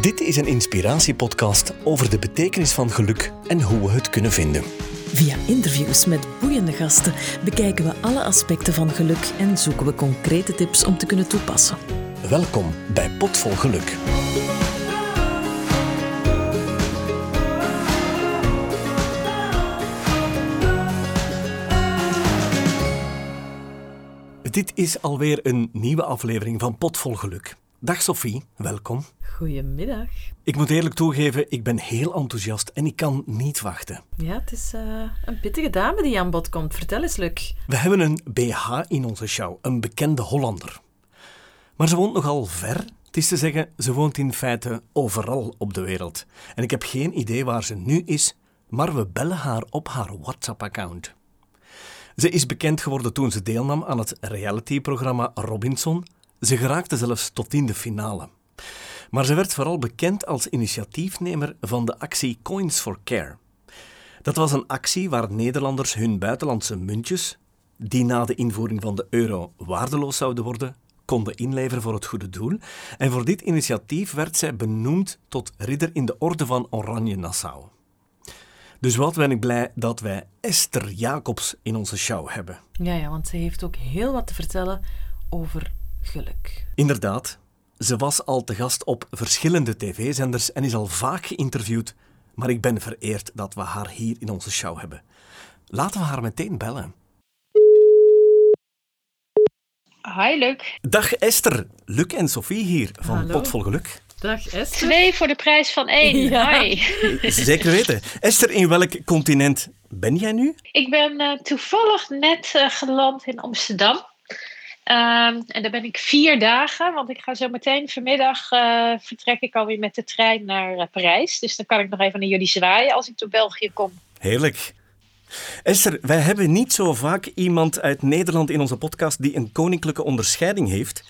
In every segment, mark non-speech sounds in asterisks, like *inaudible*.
Dit is een inspiratiepodcast over de betekenis van geluk en hoe we het kunnen vinden. Via interviews met boeiende gasten bekijken we alle aspecten van geluk en zoeken we concrete tips om te kunnen toepassen. Welkom bij Potvol Geluk. Dit is alweer een nieuwe aflevering van Potvol Geluk. Dag Sophie, welkom. Goedemiddag. Ik moet eerlijk toegeven, ik ben heel enthousiast en ik kan niet wachten. Ja, het is uh, een pittige dame die aan bod komt. Vertel eens, Luc. We hebben een BH in onze show, een bekende Hollander. Maar ze woont nogal ver. Het is te zeggen, ze woont in feite overal op de wereld. En ik heb geen idee waar ze nu is, maar we bellen haar op haar WhatsApp-account. Ze is bekend geworden toen ze deelnam aan het realityprogramma Robinson. Ze geraakte zelfs tot in de finale. Maar ze werd vooral bekend als initiatiefnemer van de actie Coins for Care. Dat was een actie waar Nederlanders hun buitenlandse muntjes, die na de invoering van de euro waardeloos zouden worden, konden inleveren voor het goede doel. En voor dit initiatief werd zij benoemd tot ridder in de Orde van Oranje Nassau. Dus wat ben ik blij dat wij Esther Jacobs in onze show hebben. Ja, ja, want ze heeft ook heel wat te vertellen over geluk. Inderdaad, ze was al te gast op verschillende tv-zenders en is al vaak geïnterviewd, maar ik ben vereerd dat we haar hier in onze show hebben. Laten we haar meteen bellen. Hi, Luc. Dag Esther, Luc en Sophie hier van Hallo. Potvol Geluk. Dag Esther. Twee voor de prijs van één. *laughs* Ja. Hi. *laughs* Zeker weten. Esther, in welk continent ben jij nu? Ik ben eh, toevallig net eh, geland in Amsterdam. Ehm, en daar ben ik vier dagen, want ik ga zo meteen vanmiddag eh, vertrek ik alweer met de trein naar eh, Parijs. Dus dan kan ik nog even naar jullie zwaaien als ik door België kom. Heerlijk. Esther, wij hebben niet zo vaak iemand uit Nederland in onze podcast die een koninklijke onderscheiding heeft.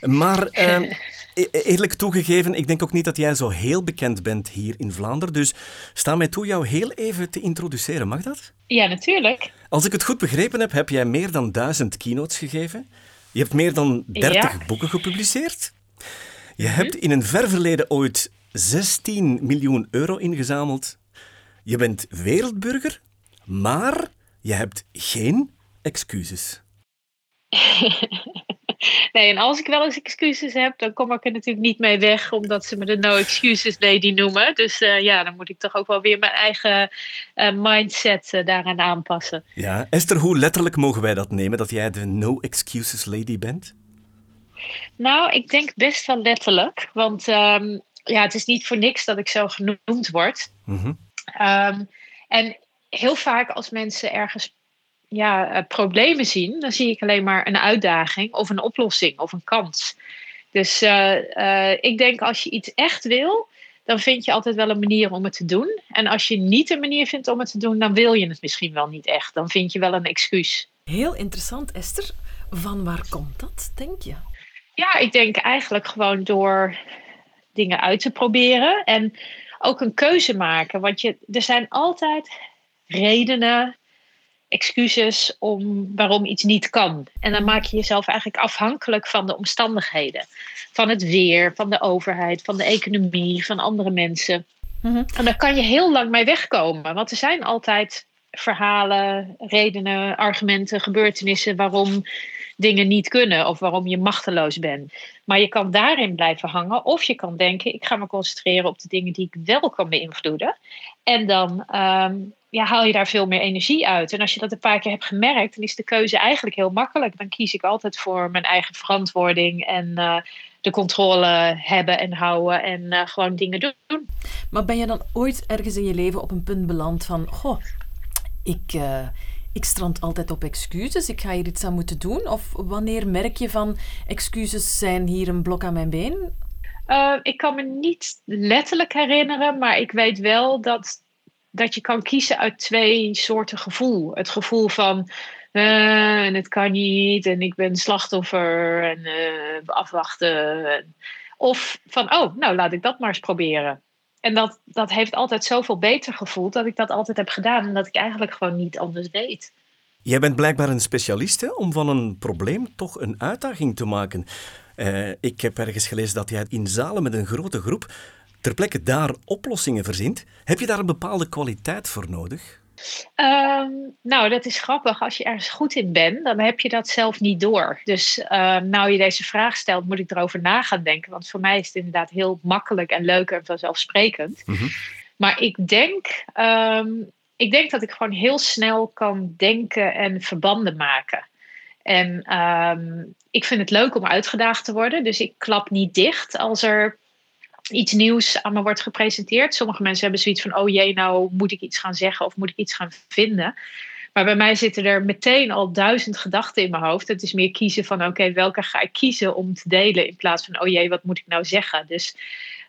Maar eh, *laughs* e- eerlijk toegegeven, ik denk ook niet dat jij zo heel bekend bent hier in Vlaanderen. Dus sta mij toe jou heel even te introduceren. Mag dat? Ja, natuurlijk. Als ik het goed begrepen heb, heb jij meer dan duizend keynotes gegeven. Je hebt meer dan 30 Ja. Mhm. boeken gepubliceerd. Je hebt in een ver verleden ooit 16 miljoen euro ingezameld. Je bent wereldburger, maar je hebt geen excuses. *laughs* Nee, en als ik wel eens excuses heb, dan kom ik er natuurlijk niet mee weg, omdat ze me de no excuses lady noemen. Dus eh, ja, dan moet ik toch ook wel weer mijn eigen eh, mindset eh, daaraan aanpassen. Ja, Esther, hoe letterlijk mogen wij dat nemen, dat jij de no excuses lady bent? Nou, ik denk best wel letterlijk. Want ehm, ja, het is niet voor niks dat ik zo genoemd word. Mhm. Ehm, en heel vaak als mensen ergens ja, eh, problemen zien, dan zie ik alleen maar een uitdaging of een oplossing of een kans. Dus eh, eh, ik denk als je iets echt wil, dan vind je altijd wel een manier om het te doen. En als je niet een manier vindt om het te doen, dan wil je het misschien wel niet echt. Dan vind je wel een excuus. Heel interessant, Esther. Van waar komt dat, denk je? Ja, ik denk eigenlijk gewoon door dingen uit te proberen en ook een keuze maken. Want je, er zijn altijd redenen, excuses om waarom iets niet kan. En dan maak je jezelf eigenlijk afhankelijk van de omstandigheden. Van het weer, van de overheid, van de economie, van andere mensen. Mhm. En daar kan je heel lang mee wegkomen. Want er zijn altijd verhalen, redenen, argumenten, gebeurtenissen waarom dingen niet kunnen of waarom je machteloos bent. Maar je kan daarin blijven hangen of je kan denken: ik ga me concentreren op de dingen die ik wel kan beïnvloeden. En dan ehm, ja, haal je daar veel meer energie uit. En als je dat een paar keer hebt gemerkt, dan is de keuze eigenlijk heel makkelijk. Dan kies ik altijd voor mijn eigen verantwoording en eh, de controle hebben en houden en eh, gewoon dingen doen. Maar ben je dan ooit ergens in je leven op een punt beland van... Goh, ik, eh, ik strand altijd op excuses, ik ga hier iets aan moeten doen? Of wanneer merk je van excuses zijn hier een blok aan mijn been? Uh, ik kan me niet letterlijk herinneren, maar ik weet wel dat, dat je kan kiezen uit twee soorten gevoel. Het gevoel van uh, en het kan niet en ik ben slachtoffer en uh, afwachten. En, of van oh, nou laat ik dat maar eens proberen. En dat, dat heeft altijd zoveel beter gevoeld dat ik dat altijd heb gedaan en dat ik eigenlijk gewoon niet anders deed. Jij bent blijkbaar een specialist om van een probleem toch een uitdaging te maken. Uh, ik heb ergens gelezen dat jij in zalen met een grote groep ter plekke daar oplossingen verzint, heb je daar een bepaalde kwaliteit voor nodig? Ehm, nou, dat is grappig. Als je ergens goed in bent, dan heb je dat zelf niet door. Dus uh, nou je deze vraag stelt, moet ik erover na gaan denken. Want voor mij is het inderdaad heel makkelijk en leuk en vanzelfsprekend. Mm Maar ik denk, ehm, ik denk dat ik gewoon heel snel kan denken en verbanden maken. En ik vind het leuk om uitgedaagd te worden. Dus ik klap niet dicht als er iets nieuws aan me wordt gepresenteerd. Sommige mensen hebben zoiets van: oh jee, nou moet ik iets gaan zeggen of moet ik iets gaan vinden. Maar bij mij zitten er meteen al duizend gedachten in mijn hoofd. Het is meer kiezen van: oké, welke ga ik kiezen om te delen? In plaats van: oh jee, wat moet ik nou zeggen? Dus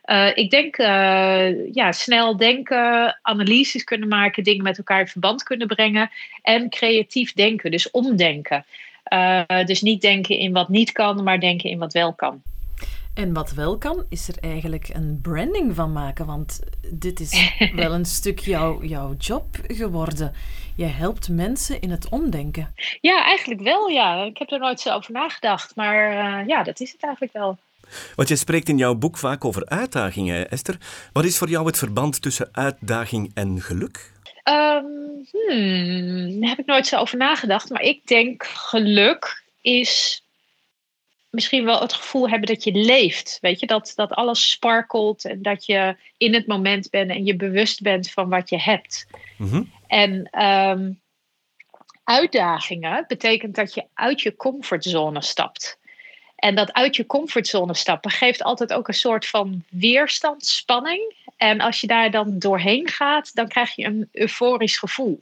uh, ik denk uh, ja, snel denken, analyses kunnen maken, dingen met elkaar in verband kunnen brengen. En creatief denken, dus omdenken. Uh, dus niet denken in wat niet kan, maar denken in wat wel kan. En wat wel kan, is er eigenlijk een branding van maken. Want dit is *laughs* wel een stuk jouw, jouw job geworden. Je helpt mensen in het omdenken. Ja, eigenlijk wel, ja. Ik heb er nooit zo over nagedacht. Maar uh, ja, dat is het eigenlijk wel. Want je spreekt in jouw boek vaak over uitdagingen, Esther. Wat is voor jou het verband tussen uitdaging en geluk? Um, hmm, daar heb ik nooit zo over nagedacht. Maar ik denk geluk is misschien wel het gevoel hebben dat je leeft. Weet je, dat, dat alles sparkelt en dat je in het moment bent en je bewust bent van wat je hebt. Mhm. En um, uitdagingen betekent dat je uit je comfortzone stapt. En dat uit je comfortzone stappen geeft altijd ook een soort van weerstandsspanning. En als je daar dan doorheen gaat, dan krijg je een euforisch gevoel.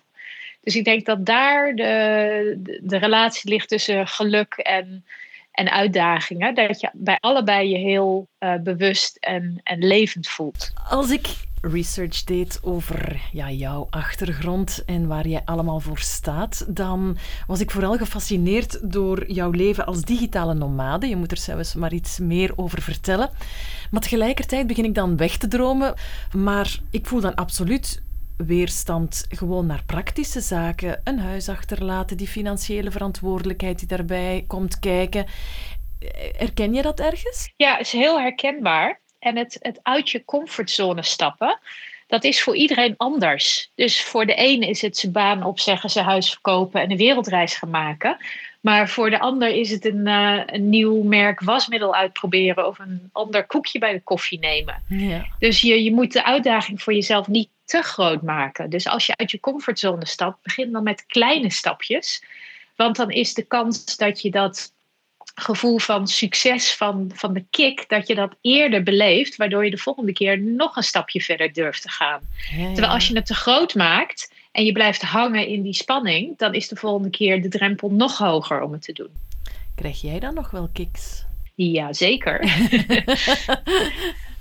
Dus ik denk dat daar de, de, de relatie ligt tussen geluk en en uitdagingen. Dat je bij allebei je heel uh, bewust en, en levend voelt. Als ik research deed over ja, jouw achtergrond en waar jij allemaal voor staat, dan was ik vooral gefascineerd door jouw leven als digitale nomade. Je moet er zelfs maar iets meer over vertellen. Maar tegelijkertijd begin ik dan weg te dromen. Maar ik voel dan absoluut weerstand gewoon naar praktische zaken. Een huis achterlaten, die financiële verantwoordelijkheid die daarbij komt kijken. Herken je dat ergens? Ja, is heel herkenbaar. En het, het uit je comfortzone stappen, dat is voor iedereen anders. Dus voor de ene is het zijn baan opzeggen, zijn huis verkopen en een wereldreis gaan maken. Maar voor de ander is het een, uh, een nieuw merk wasmiddel uitproberen of een ander koekje bij de koffie nemen. Ja. Dus je, je moet de uitdaging voor jezelf niet te groot maken. Dus als je uit je comfortzone stapt, begin dan met kleine stapjes. Want dan is de kans dat je dat gevoel van succes, van, van de kick, dat je dat eerder beleeft, waardoor je de volgende keer nog een stapje verder durft te gaan. Terwijl als je het te groot maakt en je blijft hangen in die spanning, dan is de volgende keer de drempel nog hoger om het te doen. Krijg jij dan nog wel kicks? Ja, zeker. *laughs*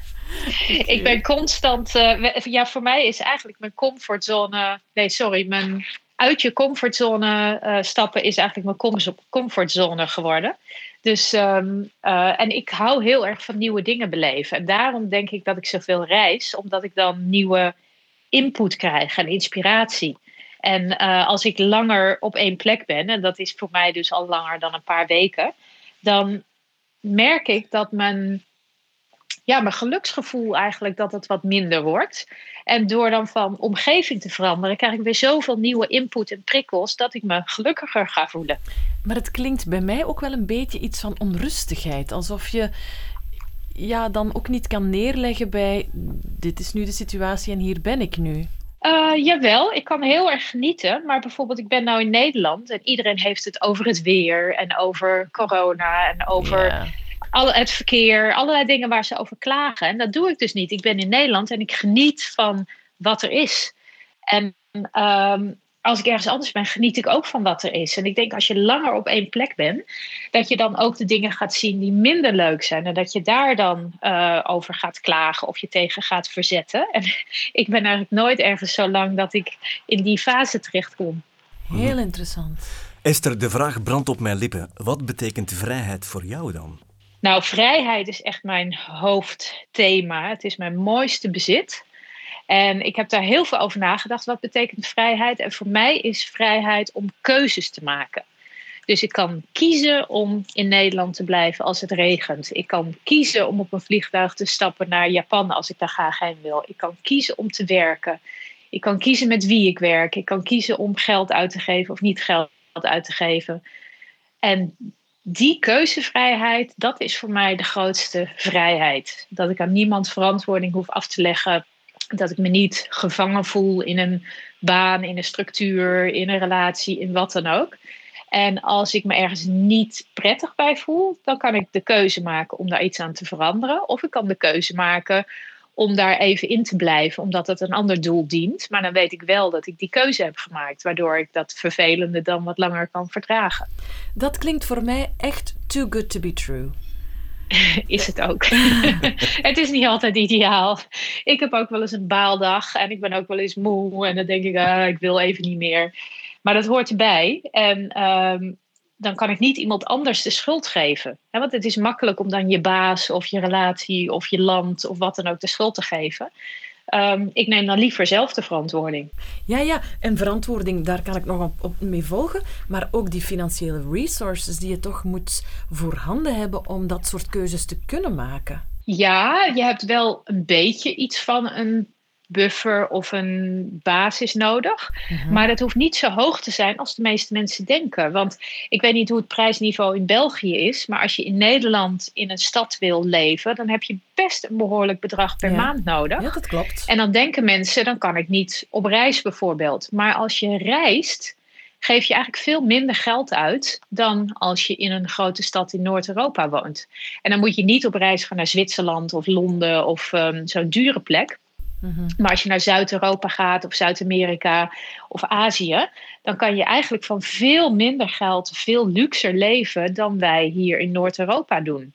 ik ben constant. Uh, ja, voor mij is eigenlijk mijn comfortzone. Nee, sorry. Mijn uit je comfortzone uh, stappen is eigenlijk mijn comfortzone geworden. Dus, um, uh, en ik hou heel erg van nieuwe dingen beleven. En daarom denk ik dat ik zoveel reis, omdat ik dan nieuwe input krijg en inspiratie. En als ik langer op één plek ben, en dat is voor mij dus al langer dan een paar weken, dan merk ik dat mijn ja, mijn geluksgevoel eigenlijk dat het wat minder wordt. En door dan van omgeving te veranderen, krijg ik weer zoveel nieuwe input en prikkels dat ik me gelukkiger ga voelen. Maar het klinkt bij mij ook wel een beetje iets van onrustigheid. Alsof je ja, dan ook niet kan neerleggen bij dit is nu de situatie en hier ben ik nu. Uh, jawel, ik kan heel erg genieten. Maar bijvoorbeeld, ik ben nou in Nederland en iedereen heeft het over het weer en over corona en over alle, het verkeer, allerlei dingen waar ze over klagen. En dat doe ik dus niet. Ik ben in Nederland en ik geniet van wat er is. En um, als ik ergens anders ben, geniet ik ook van wat er is. En ik denk als je langer op één plek bent, dat je dan ook de dingen gaat zien die minder leuk zijn. En dat je daar dan uh, over gaat klagen of je tegen gaat verzetten. En *laughs* ik ben eigenlijk nooit ergens zo lang dat ik in die fase terechtkom. Heel interessant. Esther, de vraag brandt op mijn lippen. Wat betekent vrijheid voor jou dan? Nou, vrijheid is echt mijn hoofdthema. Het is mijn mooiste bezit. En ik heb daar heel veel over nagedacht. Wat betekent vrijheid? En voor mij is vrijheid om keuzes te maken. Dus ik kan kiezen om in Nederland te blijven als het regent. Ik kan kiezen om op een vliegtuig te stappen naar Japan als ik daar graag heen wil. Ik kan kiezen om te werken. Ik kan kiezen met wie ik werk. Ik kan kiezen om geld uit te geven of niet geld uit te geven. En die keuzevrijheid, dat is voor mij de grootste vrijheid. Dat ik aan niemand verantwoording hoef af te leggen. Dat ik me niet gevangen voel in een baan, in een structuur, in een relatie, in wat dan ook. En als ik me ergens niet prettig bij voel, dan kan ik de keuze maken om daar iets aan te veranderen. Of ik kan de keuze maken om daar even in te blijven, omdat het een ander doel dient. Maar dan weet ik wel dat ik die keuze heb gemaakt, waardoor ik dat vervelende dan wat langer kan verdragen. Dat klinkt voor mij echt too good to be true. *laughs* Is het ook. *laughs* het is niet altijd ideaal. Ik heb ook wel eens een baaldag en ik ben ook wel eens moe en dan denk ik, ah, ik wil even niet meer. Maar dat hoort erbij. En ehm, dan kan ik niet iemand anders de schuld geven. want het is makkelijk om dan je baas of je relatie of je land of wat dan ook de schuld te geven. Ehm, ik neem dan liever zelf de verantwoording. Ja, ja, en verantwoording, daar kan ik nog op, op mee volgen. Maar ook die financiële resources die je toch moet voorhanden hebben om dat soort keuzes te kunnen maken. Ja, je hebt wel een beetje iets van een buffer of een basis nodig. Mhm. Maar dat hoeft niet zo hoog te zijn als de meeste mensen denken. Want ik weet niet hoe het prijsniveau in België is. Maar als je in Nederland in een stad wil leven, dan heb je best een behoorlijk bedrag per maand nodig. Ja, dat klopt. En dan denken mensen, dan kan ik niet op reis bijvoorbeeld. Maar als je reist, geef je eigenlijk veel minder geld uit dan als je in een grote stad in Noord-Europa woont. En dan moet je niet op reis gaan naar Zwitserland of Londen of um, zo'n dure plek. Maar als je naar Zuid-Europa gaat of Zuid-Amerika of Azië, dan kan je eigenlijk van veel minder geld veel luxer leven dan wij hier in Noord-Europa doen.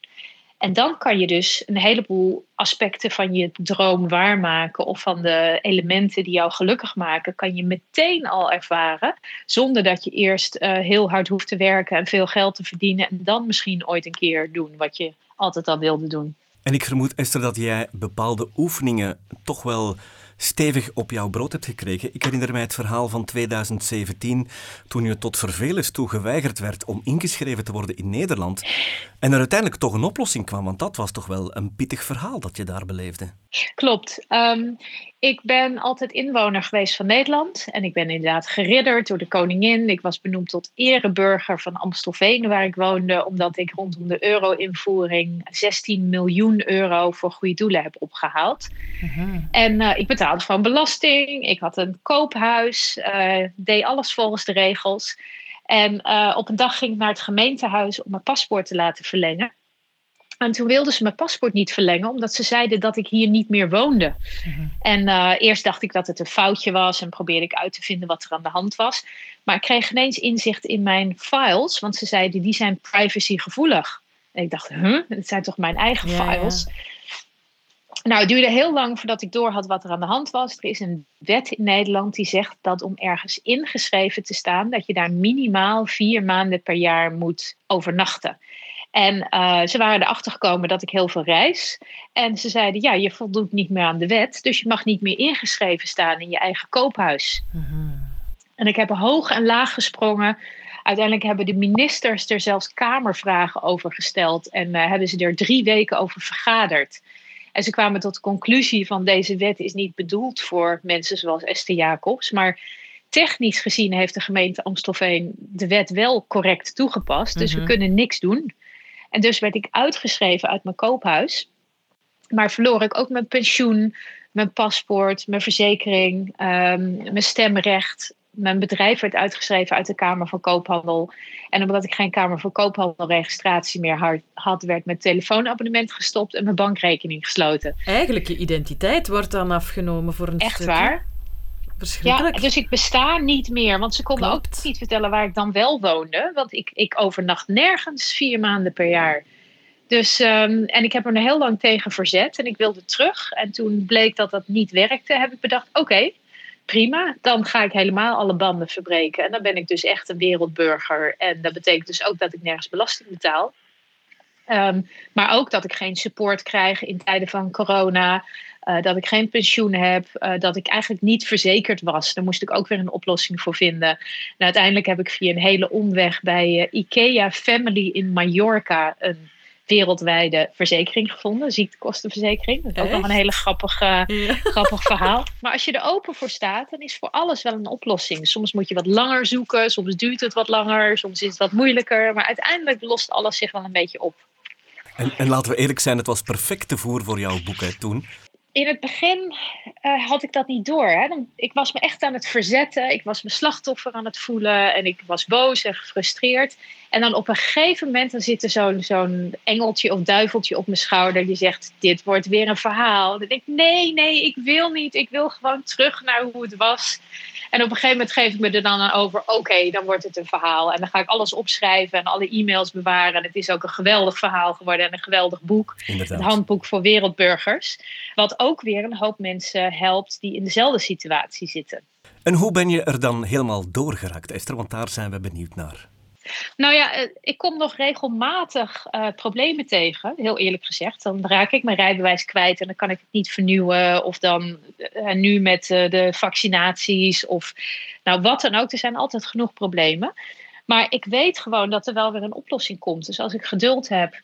En dan kan je dus een heleboel aspecten van je droom waarmaken of van de elementen die jou gelukkig maken, kan je meteen al ervaren, zonder dat je eerst eh, heel hard hoeft te werken en veel geld te verdienen en dan misschien ooit een keer doen wat je altijd al wilde doen. En ik vermoed, Esther, dat jij bepaalde oefeningen toch wel stevig op jouw brood hebt gekregen. Ik herinner mij het verhaal van 2017, toen je tot vervelens toe geweigerd werd om ingeschreven te worden in Nederland. En er uiteindelijk toch een oplossing kwam, want dat was toch wel een pittig verhaal dat je daar beleefde. Klopt. Ehm, ik ben altijd inwoner geweest van Nederland. En ik ben inderdaad geridderd door de koningin. Ik was benoemd tot ereburger van Amstelveen, waar ik woonde, omdat ik rondom de euro-invoering 16 miljoen euro voor goede doelen heb opgehaald. Mhm. En uh, ik betaalde van belasting. Ik had een koophuis, uh, deed alles volgens de regels. En uh, op een dag ging ik naar het gemeentehuis om mijn paspoort te laten verlengen. En toen wilden ze mijn paspoort niet verlengen, omdat ze zeiden dat ik hier niet meer woonde. Mhm. En uh, eerst dacht ik dat het een foutje was en probeerde ik uit te vinden wat er aan de hand was. Maar ik kreeg ineens inzicht in mijn files, want ze zeiden die zijn privacygevoelig. En ik dacht, huh, het zijn toch mijn eigen files? Nou, het duurde heel lang voordat ik door had wat er aan de hand was. Er is een wet in Nederland die zegt dat om ergens ingeschreven te staan, dat je daar minimaal vier maanden per jaar moet overnachten. En uh, ze waren erachter gekomen dat ik heel veel reis. En ze zeiden, ja, je voldoet niet meer aan de wet. Dus je mag niet meer ingeschreven staan in je eigen koophuis. Mhm. En ik heb hoog en laag gesprongen. Uiteindelijk hebben de ministers er zelfs kamervragen over gesteld. En uh, hebben ze er drie weken over vergaderd. En ze kwamen tot de conclusie van deze wet is niet bedoeld voor mensen zoals Esther Jacobs. Maar technisch gezien heeft de gemeente Amstelveen de wet wel correct toegepast. Dus we mhm. kunnen niks doen. En dus werd ik uitgeschreven uit mijn koophuis. Maar verloor ik ook mijn pensioen, mijn paspoort, mijn verzekering, ehm, mijn stemrecht. Mijn bedrijf werd uitgeschreven uit de Kamer van Koophandel. En omdat ik geen Kamer van Koophandelregistratie meer had, werd mijn telefoonabonnement gestopt en mijn bankrekening gesloten. Eigenlijk je identiteit wordt dan afgenomen voor een Echt waar? Ja, dus ik besta niet meer. Want ze konden ook niet vertellen waar ik dan wel woonde. Want ik, ik overnacht nergens vier maanden per jaar. Dus, um, en ik heb er heel lang tegen verzet. En ik wilde terug. En toen bleek dat dat niet werkte. Heb ik bedacht, oké, prima. Dan ga ik helemaal alle banden verbreken. En dan ben ik dus echt een wereldburger. En dat betekent dus ook dat ik nergens belasting betaal. Ehm, maar ook dat ik geen support krijg in tijden van corona. Uh, dat ik geen pensioen heb. Uh, dat ik eigenlijk niet verzekerd was. Daar moest ik ook weer een oplossing voor vinden. En uiteindelijk heb ik via een hele omweg bij uh, IKEA Family in Mallorca een wereldwijde verzekering gevonden. Ziektekostenverzekering. Dat is ook nog een hele grappig, ja. grappig verhaal. Maar als je er open voor staat, dan is voor alles wel een oplossing. Soms moet je wat langer zoeken. Soms duurt het wat langer. Soms is het wat moeilijker. Maar uiteindelijk lost alles zich wel een beetje op. En, en, laten we eerlijk zijn, het was perfect te voer voor jouw boek toen. In het begin uh, had ik dat niet door. Hè. Ik was me echt aan het verzetten. Ik was me slachtoffer aan het voelen. En ik was boos en gefrustreerd. En dan op een gegeven moment dan zit er zo'n zo'n engeltje of duiveltje op mijn schouder. Die zegt, dit wordt weer een verhaal. Dan denk ik, nee, nee, ik wil niet. Ik wil gewoon terug naar hoe het was. En op een gegeven moment geef ik me er dan over, oké, dan wordt het een verhaal. En dan ga ik alles opschrijven en alle e-mails bewaren. En het is ook een geweldig verhaal geworden en een geweldig boek. Inderdaad. Het handboek voor wereldburgers. Wat ook weer een hoop mensen helpt die in dezelfde situatie zitten. En hoe ben je er dan helemaal doorgeraakt, Esther? Want daar zijn we benieuwd naar. Nou ja, ik kom nog regelmatig uh, problemen tegen, heel eerlijk gezegd. Dan raak ik mijn rijbewijs kwijt en dan kan ik het niet vernieuwen. Of dan uh, nu met de vaccinaties of nou wat dan ook. Er zijn altijd genoeg problemen. Maar ik weet gewoon dat er wel weer een oplossing komt. Dus als ik geduld heb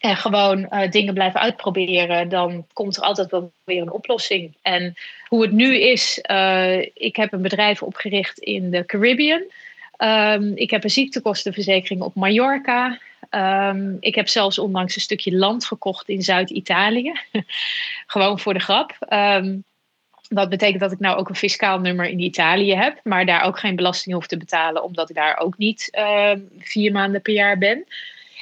en gewoon dingen blijven uitproberen, dan komt er altijd wel weer een oplossing. En hoe het nu is, ik heb een bedrijf opgericht in de Caribbean. Um, ik heb een ziektekostenverzekering op Mallorca. Um, ik heb zelfs onlangs een stukje land gekocht in Zuid-Italië. *laughs* Gewoon voor de grap. Dat betekent dat ik nou ook een fiscaal nummer in Italië heb, maar daar ook geen belasting hoef te betalen, omdat ik daar ook niet vier maanden per jaar ben.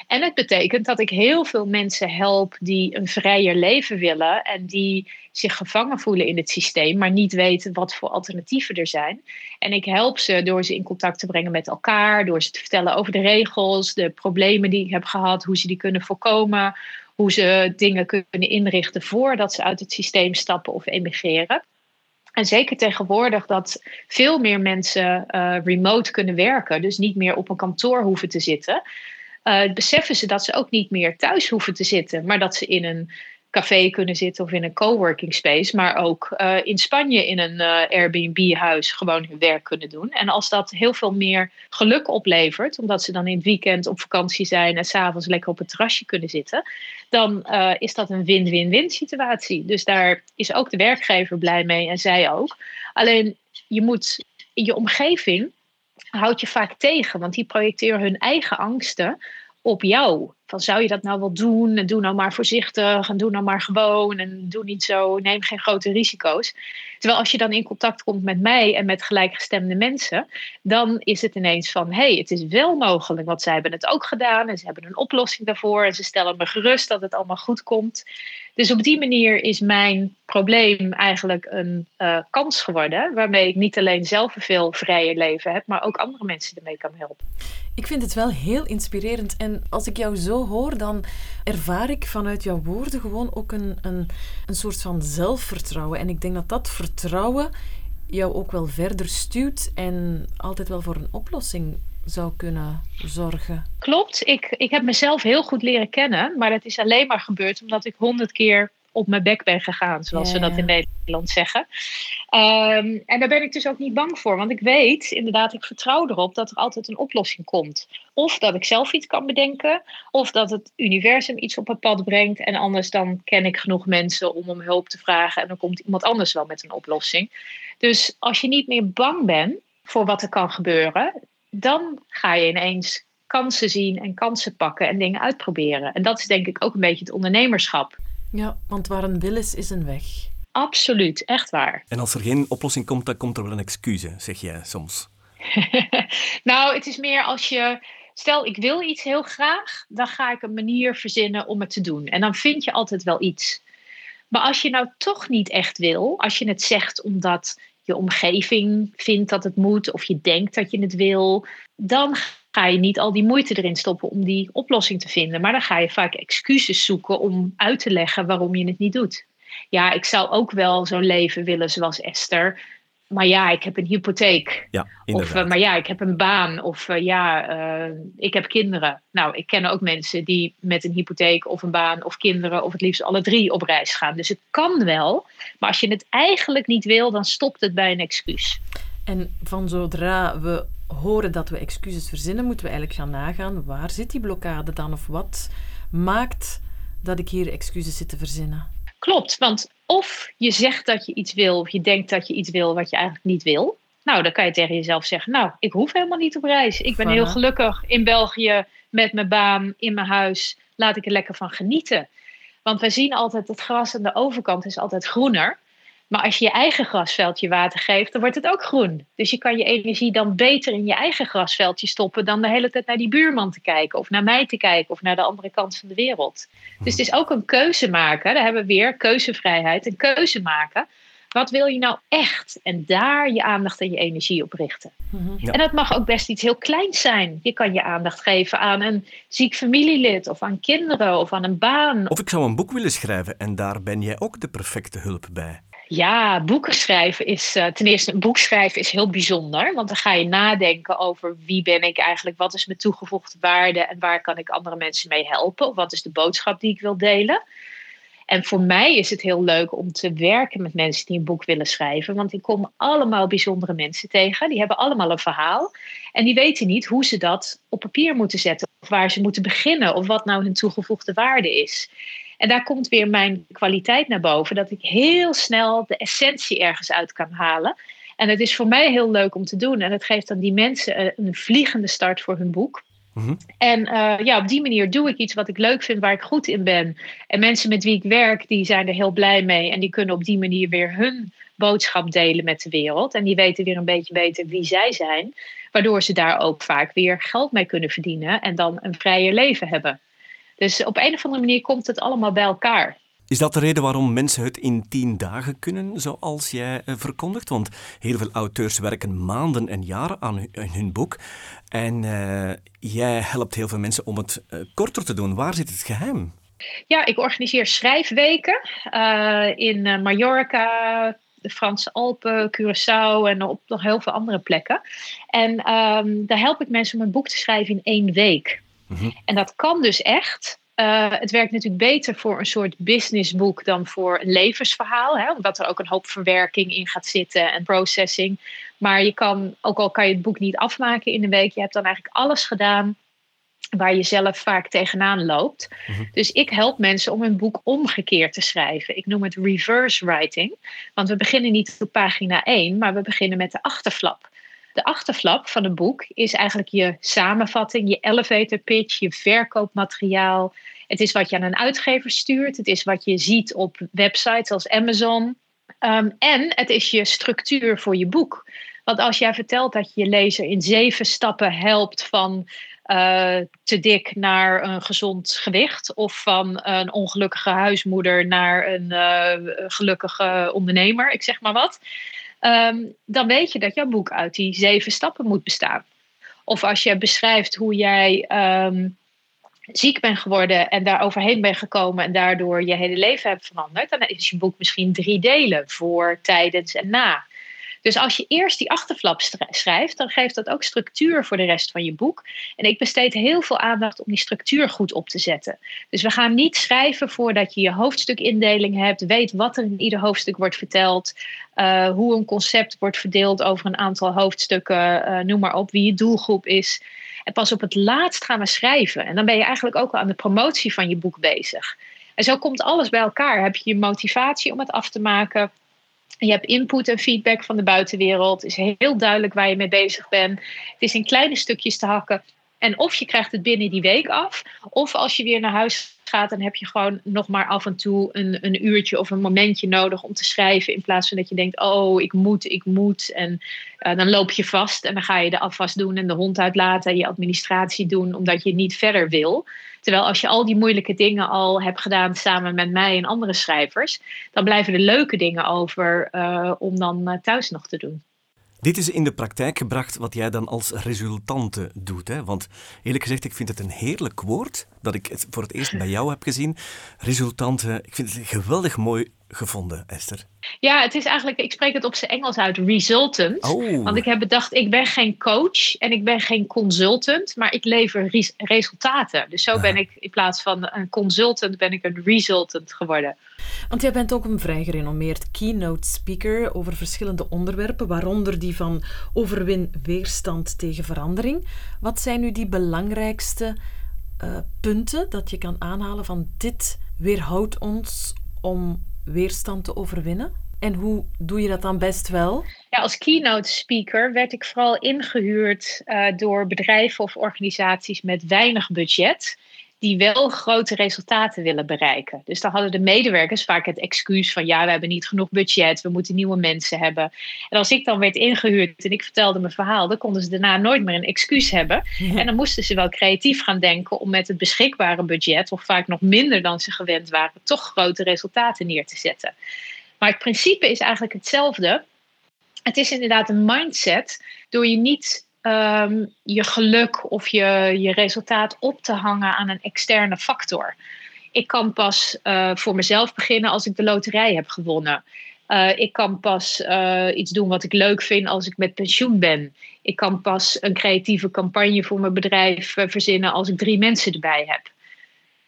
En het betekent dat ik heel veel mensen help die een vrijer leven willen en die zich gevangen voelen in het systeem, maar niet weten wat voor alternatieven er zijn. En ik help ze door ze in contact te brengen met elkaar, door ze te vertellen over de regels, de problemen die ik heb gehad, hoe ze die kunnen voorkomen, hoe ze dingen kunnen inrichten voordat ze uit het systeem stappen of emigreren. En zeker tegenwoordig dat veel meer mensen uh, remote kunnen werken, dus niet meer op een kantoor hoeven te zitten uh, beseffen ze dat ze ook niet meer thuis hoeven te zitten, maar dat ze in een café kunnen zitten of in een coworking space, maar ook uh, in Spanje in een uh, Airbnb-huis gewoon hun werk kunnen doen. En als dat heel veel meer geluk oplevert, omdat ze dan in het weekend op vakantie zijn en s'avonds lekker op het terrasje kunnen zitten, dan uh, is dat een win-win-win situatie. Dus daar is ook de werkgever blij mee en zij ook. Alleen je moet je omgeving houd je vaak tegen, want die projecteren hun eigen angsten op jou. Van zou je dat nou wel doen? En doe nou maar voorzichtig en doe nou maar gewoon en doe niet zo, neem geen grote risico's. Terwijl als je dan in contact komt met mij en met gelijkgestemde mensen, dan is het ineens van hé, hey, het is wel mogelijk, want zij hebben het ook gedaan en ze hebben een oplossing daarvoor en ze stellen me gerust dat het allemaal goed komt. Dus op die manier is mijn probleem eigenlijk een uh, kans geworden, waarmee ik niet alleen zelf een veel vrijer leven heb, maar ook andere mensen ermee kan helpen. Ik vind het wel heel inspirerend en als ik jou zo hoor, dan ervaar ik vanuit jouw woorden gewoon ook een, een, een soort van zelfvertrouwen. En ik denk dat dat vertrouwen jou ook wel verder stuurt en altijd wel voor een oplossing zou kunnen zorgen. Klopt, ik, ik heb mezelf heel goed leren kennen, maar dat is alleen maar gebeurd omdat ik honderd keer op mijn bek ben gegaan, zoals ja, we dat in Nederland zeggen. Um, en daar ben ik dus ook niet bang voor, want ik weet inderdaad, ik vertrouw erop dat er altijd een oplossing komt. Of dat ik zelf iets kan bedenken, of dat het universum iets op het pad brengt. En anders dan ken ik genoeg mensen om om hulp te vragen en dan komt iemand anders wel met een oplossing. Dus als je niet meer bang bent voor wat er kan gebeuren, dan ga je ineens kansen zien en kansen pakken en dingen uitproberen. En dat is denk ik ook een beetje het ondernemerschap. Ja, want waar een wil is, is een weg. Absoluut, echt waar. En als er geen oplossing komt, dan komt er wel een excuus, zeg jij soms. *laughs* nou, het is meer als je. Stel, ik wil iets heel graag, dan ga ik een manier verzinnen om het te doen. En dan vind je altijd wel iets. Maar als je nou toch niet echt wil, als je het zegt omdat je omgeving vindt dat het moet, of je denkt dat je het wil, dan ga je niet al die moeite erin stoppen om die oplossing te vinden. Maar dan ga je vaak excuses zoeken om uit te leggen waarom je het niet doet. Ja, ik zou ook wel zo'n leven willen zoals Esther. Maar ja, ik heb een hypotheek. Ja, Of, eh, maar ja, ik heb een baan. Of eh, ja, eh, ik heb kinderen. Nou, ik ken ook mensen die met een hypotheek of een baan of kinderen of het liefst alle drie op reis gaan. Dus het kan wel. Maar als je het eigenlijk niet wil, dan stopt het bij een excuus. En van zodra we horen dat we excuses verzinnen, moeten we eigenlijk gaan nagaan waar zit die blokkade dan of wat maakt dat ik hier excuses zit te verzinnen. Klopt, want of je zegt dat je iets wil, of je denkt dat je iets wil wat je eigenlijk niet wil. Nou, dan kan je tegen jezelf zeggen: Nou, ik hoef helemaal niet op reis. Ik ben heel gelukkig in België met mijn baan, in mijn huis. Laat ik er lekker van genieten. Want wij zien altijd het gras aan de overkant is altijd groener. Maar als je je eigen grasveldje water geeft, dan wordt het ook groen. Dus je kan je energie dan beter in je eigen grasveldje stoppen dan de hele tijd naar die buurman te kijken, of naar mij te kijken, of naar de andere kant van de wereld. Dus het is ook een keuze maken. Daar hebben we weer keuzevrijheid. Een keuze maken. Wat wil je nou echt? En daar je aandacht en je energie op richten. Mhm. Ja. En dat mag ook best iets heel kleins zijn. Je kan je aandacht geven aan een ziek familielid, of aan kinderen, of aan een baan. Of ik zou een boek willen schrijven en daar ben jij ook de perfecte hulp bij. Ja, boeken schrijven is eh, ten eerste een boek schrijven is heel bijzonder. Want dan ga je nadenken over wie ben ik eigenlijk, wat is mijn toegevoegde waarde en waar kan ik andere mensen mee helpen? Of wat is de boodschap die ik wil delen? En voor mij is het heel leuk om te werken met mensen die een boek willen schrijven. Want ik kom allemaal bijzondere mensen tegen. Die hebben allemaal een verhaal. En die weten niet hoe ze dat op papier moeten zetten. Of waar ze moeten beginnen. Of wat nou hun toegevoegde waarde is. En daar komt weer mijn kwaliteit naar boven. Dat ik heel snel de essentie ergens uit kan halen. En het is voor mij heel leuk om te doen. En het geeft dan die mensen een- vliegende start voor hun boek. Mhm. En eh, ja, op die manier doe ik iets wat ik leuk vind, waar ik goed in ben. En mensen met wie ik werk, die zijn er heel blij mee. En die kunnen op die manier weer hun boodschap delen met de wereld. En die weten weer een beetje beter wie zij zijn. Waardoor ze daar ook vaak weer geld mee kunnen verdienen. En dan een vrijer leven hebben. Dus op een of andere manier komt het allemaal bij elkaar. Is dat de reden waarom mensen het in tien dagen kunnen, zoals jij eh, verkondigt? Want heel veel auteurs werken maanden en jaren aan hun, aan hun boek. En eh, jij helpt heel veel mensen om het eh, korter te doen. Waar zit het geheim? Ja, ik organiseer schrijfweken in Mallorca, de Franse Alpen, Curaçao en op nog heel veel andere plekken. En ehm, daar help ik mensen om een boek te schrijven in één week. Mhm. En dat kan dus echt. Eh, het werkt natuurlijk beter voor een soort businessboek dan voor een levensverhaal. Hè, omdat er ook een hoop verwerking in gaat zitten en processing. Maar je kan, ook al kan je het boek niet afmaken in een week, je hebt dan eigenlijk alles gedaan waar je zelf vaak tegenaan loopt. Dus ik help mensen om een boek omgekeerd te schrijven. Ik noem het reverse writing. Want we beginnen niet op pagina 1, maar we beginnen met de achterflap. De achterflap van een boek is eigenlijk je samenvatting, je elevator pitch, je verkoopmateriaal. Het is wat je aan een uitgever stuurt. Het is wat je ziet op websites als Amazon. Um, en het is je structuur voor je boek. Want als jij vertelt dat je je lezer in zeven stappen helpt van uh, te dik naar een gezond gewicht, of van een ongelukkige huismoeder naar een uh, gelukkige ondernemer, ik zeg maar wat, um, dan weet je dat jouw boek uit die zeven stappen moet bestaan. Of als je beschrijft hoe jij um, ziek bent geworden en daar overheen bent gekomen en daardoor je hele leven hebt veranderd, dan is je boek misschien drie delen voor, tijdens en na. Dus als je eerst die achterflap schrijft, dan geeft dat ook structuur voor de rest van je boek. En ik besteed heel veel aandacht om die structuur goed op te zetten. Dus we gaan niet schrijven voordat je je hoofdstukindeling hebt, weet wat er in ieder hoofdstuk wordt verteld, uh, hoe een concept wordt verdeeld over een aantal hoofdstukken, uh, noem maar op, wie je doelgroep is. En pas op het laatst gaan we schrijven. En dan ben je eigenlijk ook al aan de promotie van je boek bezig. En zo komt alles bij elkaar. Heb je je motivatie om het af te maken? Je hebt input en feedback van de buitenwereld. Het is heel duidelijk waar je mee bezig bent. Het is in kleine stukjes te hakken. En of je krijgt het binnen die week af, of als je weer naar huis gaat, dan heb je gewoon nog maar af en toe een, een uurtje of een momentje nodig om te schrijven. In plaats van dat je denkt, oh, ik moet, ik moet. En uh, dan loop je vast en dan ga je de afwas doen en de hond uitlaten en je administratie doen, omdat je niet verder wil. Terwijl als je al die moeilijke dingen al hebt gedaan samen met mij en andere schrijvers, dan blijven er leuke dingen over uh, om dan uh, thuis nog te doen. Dit is in de praktijk gebracht wat jij dan als resultante doet. Hè? Want eerlijk gezegd, ik vind het een heerlijk woord dat ik het voor het eerst bij jou heb gezien. Resultante, ik vind het geweldig mooi gevonden, Esther? Ja, het is eigenlijk, ik spreek het op zijn Engels uit, resultant. Oh. Want ik heb bedacht, ik ben geen coach en ik ben geen consultant, maar ik lever res- resultaten. Dus zo ben ik, in plaats van een consultant, ben ik een resultant geworden. Want jij bent ook een vrij gerenommeerd keynote speaker over verschillende onderwerpen, waaronder die van overwin weerstand tegen verandering. Wat zijn nu die belangrijkste eh, punten dat je kan aanhalen van dit weerhoudt ons om weerstand te overwinnen? En hoe doe je dat dan best wel? Ja, als keynote speaker werd ik vooral ingehuurd eh, door bedrijven of organisaties met weinig budget. Die wel grote resultaten willen bereiken. Dus dan hadden de medewerkers vaak het excuus van ja, we hebben niet genoeg budget, we moeten nieuwe mensen hebben. En als ik dan werd ingehuurd en ik vertelde mijn verhaal, dan konden ze daarna nooit meer een excuus hebben. En dan moesten ze wel creatief gaan denken om met het beschikbare budget, of vaak nog minder dan ze gewend waren, toch grote resultaten neer te zetten. Maar het principe is eigenlijk hetzelfde. Het is inderdaad een mindset door je niet ehm, je geluk of je, je resultaat op te hangen aan een externe factor. Ik kan pas eh, voor mezelf beginnen als ik de loterij heb gewonnen. Uh, ik kan pas uh, iets doen wat ik leuk vind als ik met pensioen ben. Ik kan pas een creatieve campagne voor mijn bedrijf verzinnen als ik drie mensen erbij heb.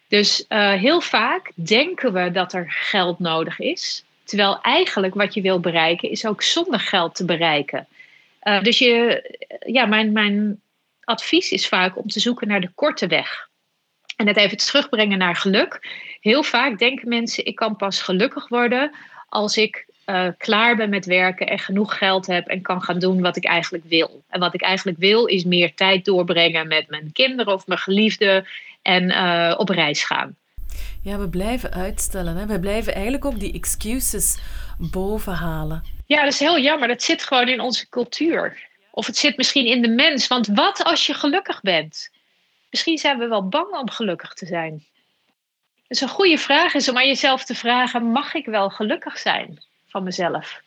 Dus heel vaak denken we dat er geld nodig is. Terwijl eigenlijk wat je wil bereiken is ook zonder geld te bereiken. Uh, dus je, ja, mijn, mijn advies is vaak om te zoeken naar de korte weg. En het even terugbrengen naar geluk. Heel vaak denken mensen: ik kan pas gelukkig worden als ik uh, klaar ben met werken en genoeg geld heb en kan gaan doen wat ik eigenlijk wil. En wat ik eigenlijk wil is meer tijd doorbrengen met mijn kinderen of mijn geliefde en uh, op reis gaan. Ja, we blijven uitstellen. Hè? We blijven eigenlijk ook die excuses bovenhalen. Ja, dat is heel jammer. Dat zit gewoon in onze cultuur. Of het zit misschien in de mens. Want wat als je gelukkig bent? Misschien zijn we wel bang om gelukkig te zijn. Dus een goede vraag is om aan jezelf te vragen: mag ik wel gelukkig zijn van mezelf?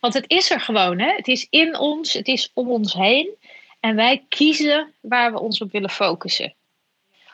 Want het is er gewoon, hè? Het is in ons, het is om ons heen. En wij kiezen waar we ons op willen focussen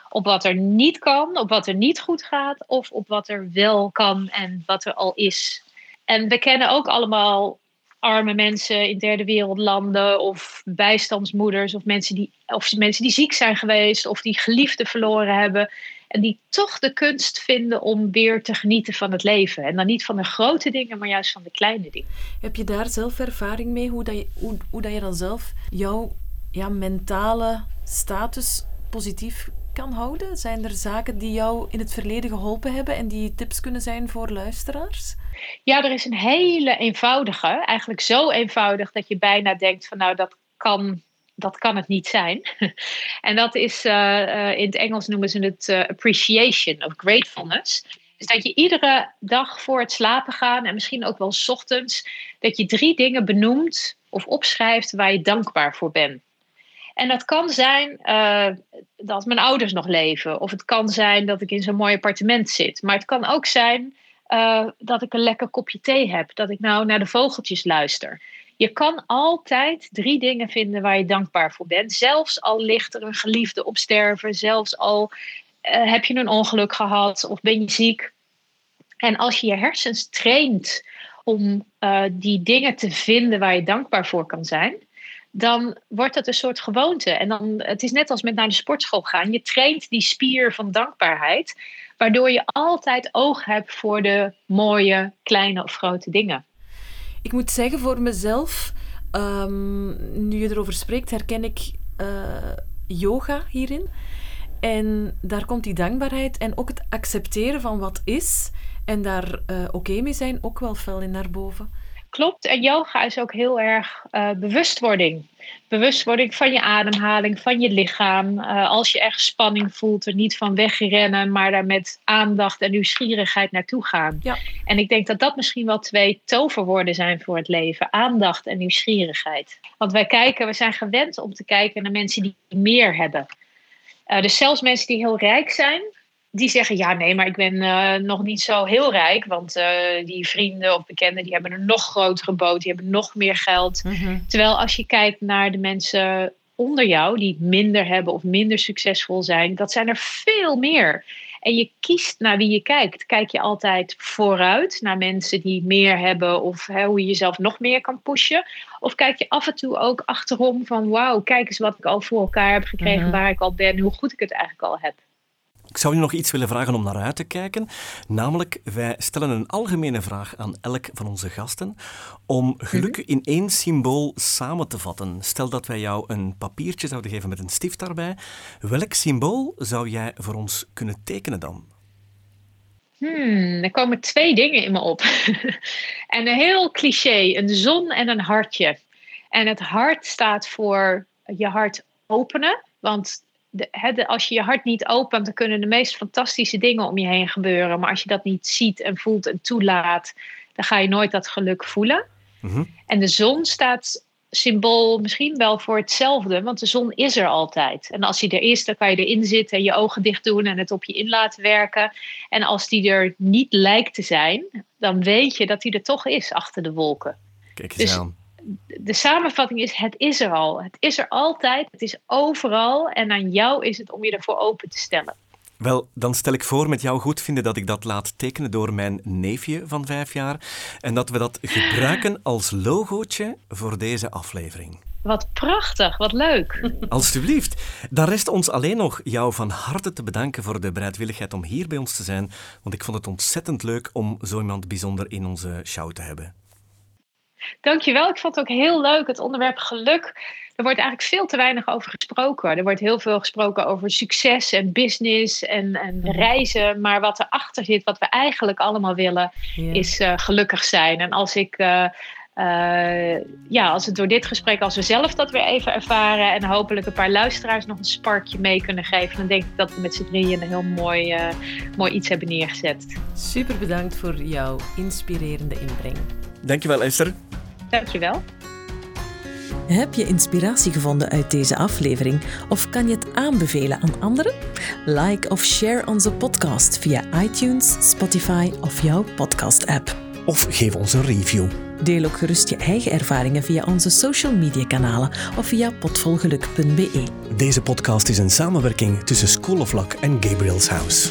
op wat er niet kan, op wat er niet goed gaat, of op wat er wel kan en wat er al is. En we kennen ook allemaal arme mensen in derde wereldlanden, of bijstandsmoeders, of mensen die, of mensen die ziek zijn geweest, of die geliefden verloren hebben. En die toch de kunst vinden om weer te genieten van het leven. En dan niet van de grote dingen, maar juist van de kleine dingen. Heb je daar zelf ervaring mee? Hoe dat je, hoe, hoe dat je dan zelf jouw ja, mentale status positief kan houden? Zijn er zaken die jou in het verleden geholpen hebben en die tips kunnen zijn voor luisteraars? Ja, er is een hele eenvoudige, eigenlijk zo eenvoudig dat je bijna denkt van nou dat kan, dat kan het niet zijn. *laughs* en dat is, uh, uh, in het Engels noemen ze het uh, appreciation of gratefulness. Dus dat je iedere dag voor het slapen gaan en misschien ook wel 's ochtends, dat je drie dingen benoemt of opschrijft waar je dankbaar voor bent. En dat kan zijn uh, dat mijn ouders nog leven. Of het kan zijn dat ik in zo'n mooi appartement zit. Maar het kan ook zijn uh, dat ik een lekker kopje thee heb. Dat ik nou naar de vogeltjes luister. Je kan altijd drie dingen vinden waar je dankbaar voor bent. Zelfs al ligt er een geliefde op sterven. Zelfs al uh, heb je een ongeluk gehad of ben je ziek. En als je je hersens traint om die dingen te vinden waar je dankbaar voor kan zijn dan wordt het een soort gewoonte. En dan, het is net als met naar de sportschool gaan. Je traint die spier van dankbaarheid, waardoor je altijd oog hebt voor de mooie, kleine of grote dingen. Ik moet zeggen voor mezelf, um, nu je erover spreekt, herken ik uh, yoga hierin. En daar komt die dankbaarheid en ook het accepteren van wat is en daar uh, oké mee zijn ook wel fel in naar boven. Klopt, en yoga is ook heel erg uh, bewustwording. Bewustwording van je ademhaling, van je lichaam. Uh, als je echt spanning voelt, er niet van wegrennen, maar daar met aandacht en nieuwsgierigheid naartoe gaan. Ja. En ik denk dat dat misschien wel twee toverwoorden zijn voor het leven: aandacht en nieuwsgierigheid. Want wij kijken, we zijn gewend om te kijken naar mensen die meer hebben. Uh, dus zelfs mensen die heel rijk zijn, die zeggen, ja nee, maar ik ben uh, nog niet zo heel rijk. Want uh, die vrienden of bekenden, die hebben een nog grotere boot. Die hebben nog meer geld. Mm-hmm. Terwijl als je kijkt naar de mensen onder jou, die minder hebben of minder succesvol zijn. Dat zijn er veel meer. En je kiest naar wie je kijkt. Kijk je altijd vooruit naar mensen die meer hebben of hè, hoe je jezelf nog meer kan pushen? Of kijk je af en toe ook achterom van wauw, kijk eens wat ik al voor elkaar heb gekregen, Mhm. waar ik al ben, hoe goed ik het eigenlijk al heb. Ik zou je nog iets willen vragen om naar uit te kijken. Namelijk, wij stellen een algemene vraag aan elk van onze gasten om geluk in één symbool samen te vatten. Stel dat wij jou een papiertje zouden geven met een stift daarbij. Welk symbool zou jij voor ons kunnen tekenen dan? Hmm, er komen twee dingen in me op. *laughs* en een heel cliché, een zon en een hartje. En het hart staat voor je hart openen. Want de, hè, de- als je je hart niet opent, dan kunnen de meest fantastische dingen om je heen gebeuren. Maar als je dat niet ziet en voelt en toelaat, dan ga je nooit dat geluk voelen. Mhm. En de zon staat symbool misschien wel voor hetzelfde, want de zon is er altijd. En als die er is, dan kan je erin zitten en je ogen dicht doen en het op je in laten werken. En als die er niet lijkt te zijn, dan weet je dat die er toch is achter de wolken. Kijk eens Dus- aan. De samenvatting is: het is er al. Het is er altijd. Het is overal. En aan jou is het om je ervoor open te stellen. Wel, dan stel ik voor met jou goed vinden dat ik dat laat tekenen door mijn neefje van vijf jaar en dat we dat gebruiken als logootje voor deze aflevering. Wat prachtig, wat leuk. Alsjeblieft. Dan rest ons alleen nog jou van harte te bedanken voor de bereidwilligheid om hier bij ons te zijn, want ik vond het ontzettend leuk om zo iemand bijzonder in onze show te hebben. Dankjewel. Ik vond het ook heel leuk, het onderwerp geluk. Er wordt eigenlijk veel te weinig over gesproken. Er wordt heel veel gesproken over succes en business en, en reizen. Maar wat erachter zit, wat we eigenlijk allemaal willen, is eh, gelukkig zijn. En als ik. eh, eh, ja, als het door dit gesprek, als we zelf dat weer even ervaren en hopelijk een paar luisteraars nog een sparkje mee kunnen geven, dan denk ik dat we met z'n drieën een heel mooi, eh, mooi iets hebben neergezet. Super bedankt voor jouw inspirerende inbreng. Dankjewel Esther. Dankjewel. Heb je inspiratie gevonden uit deze aflevering of kan je het aanbevelen aan anderen? Like of share onze podcast via iTunes, Spotify of jouw podcast-app. Of geef ons een review. Deel ook gerust je eigen ervaringen via onze social media kanalen of via potvolgeluk.be. Deze podcast is een samenwerking tussen School of Luck en Gabriel's House.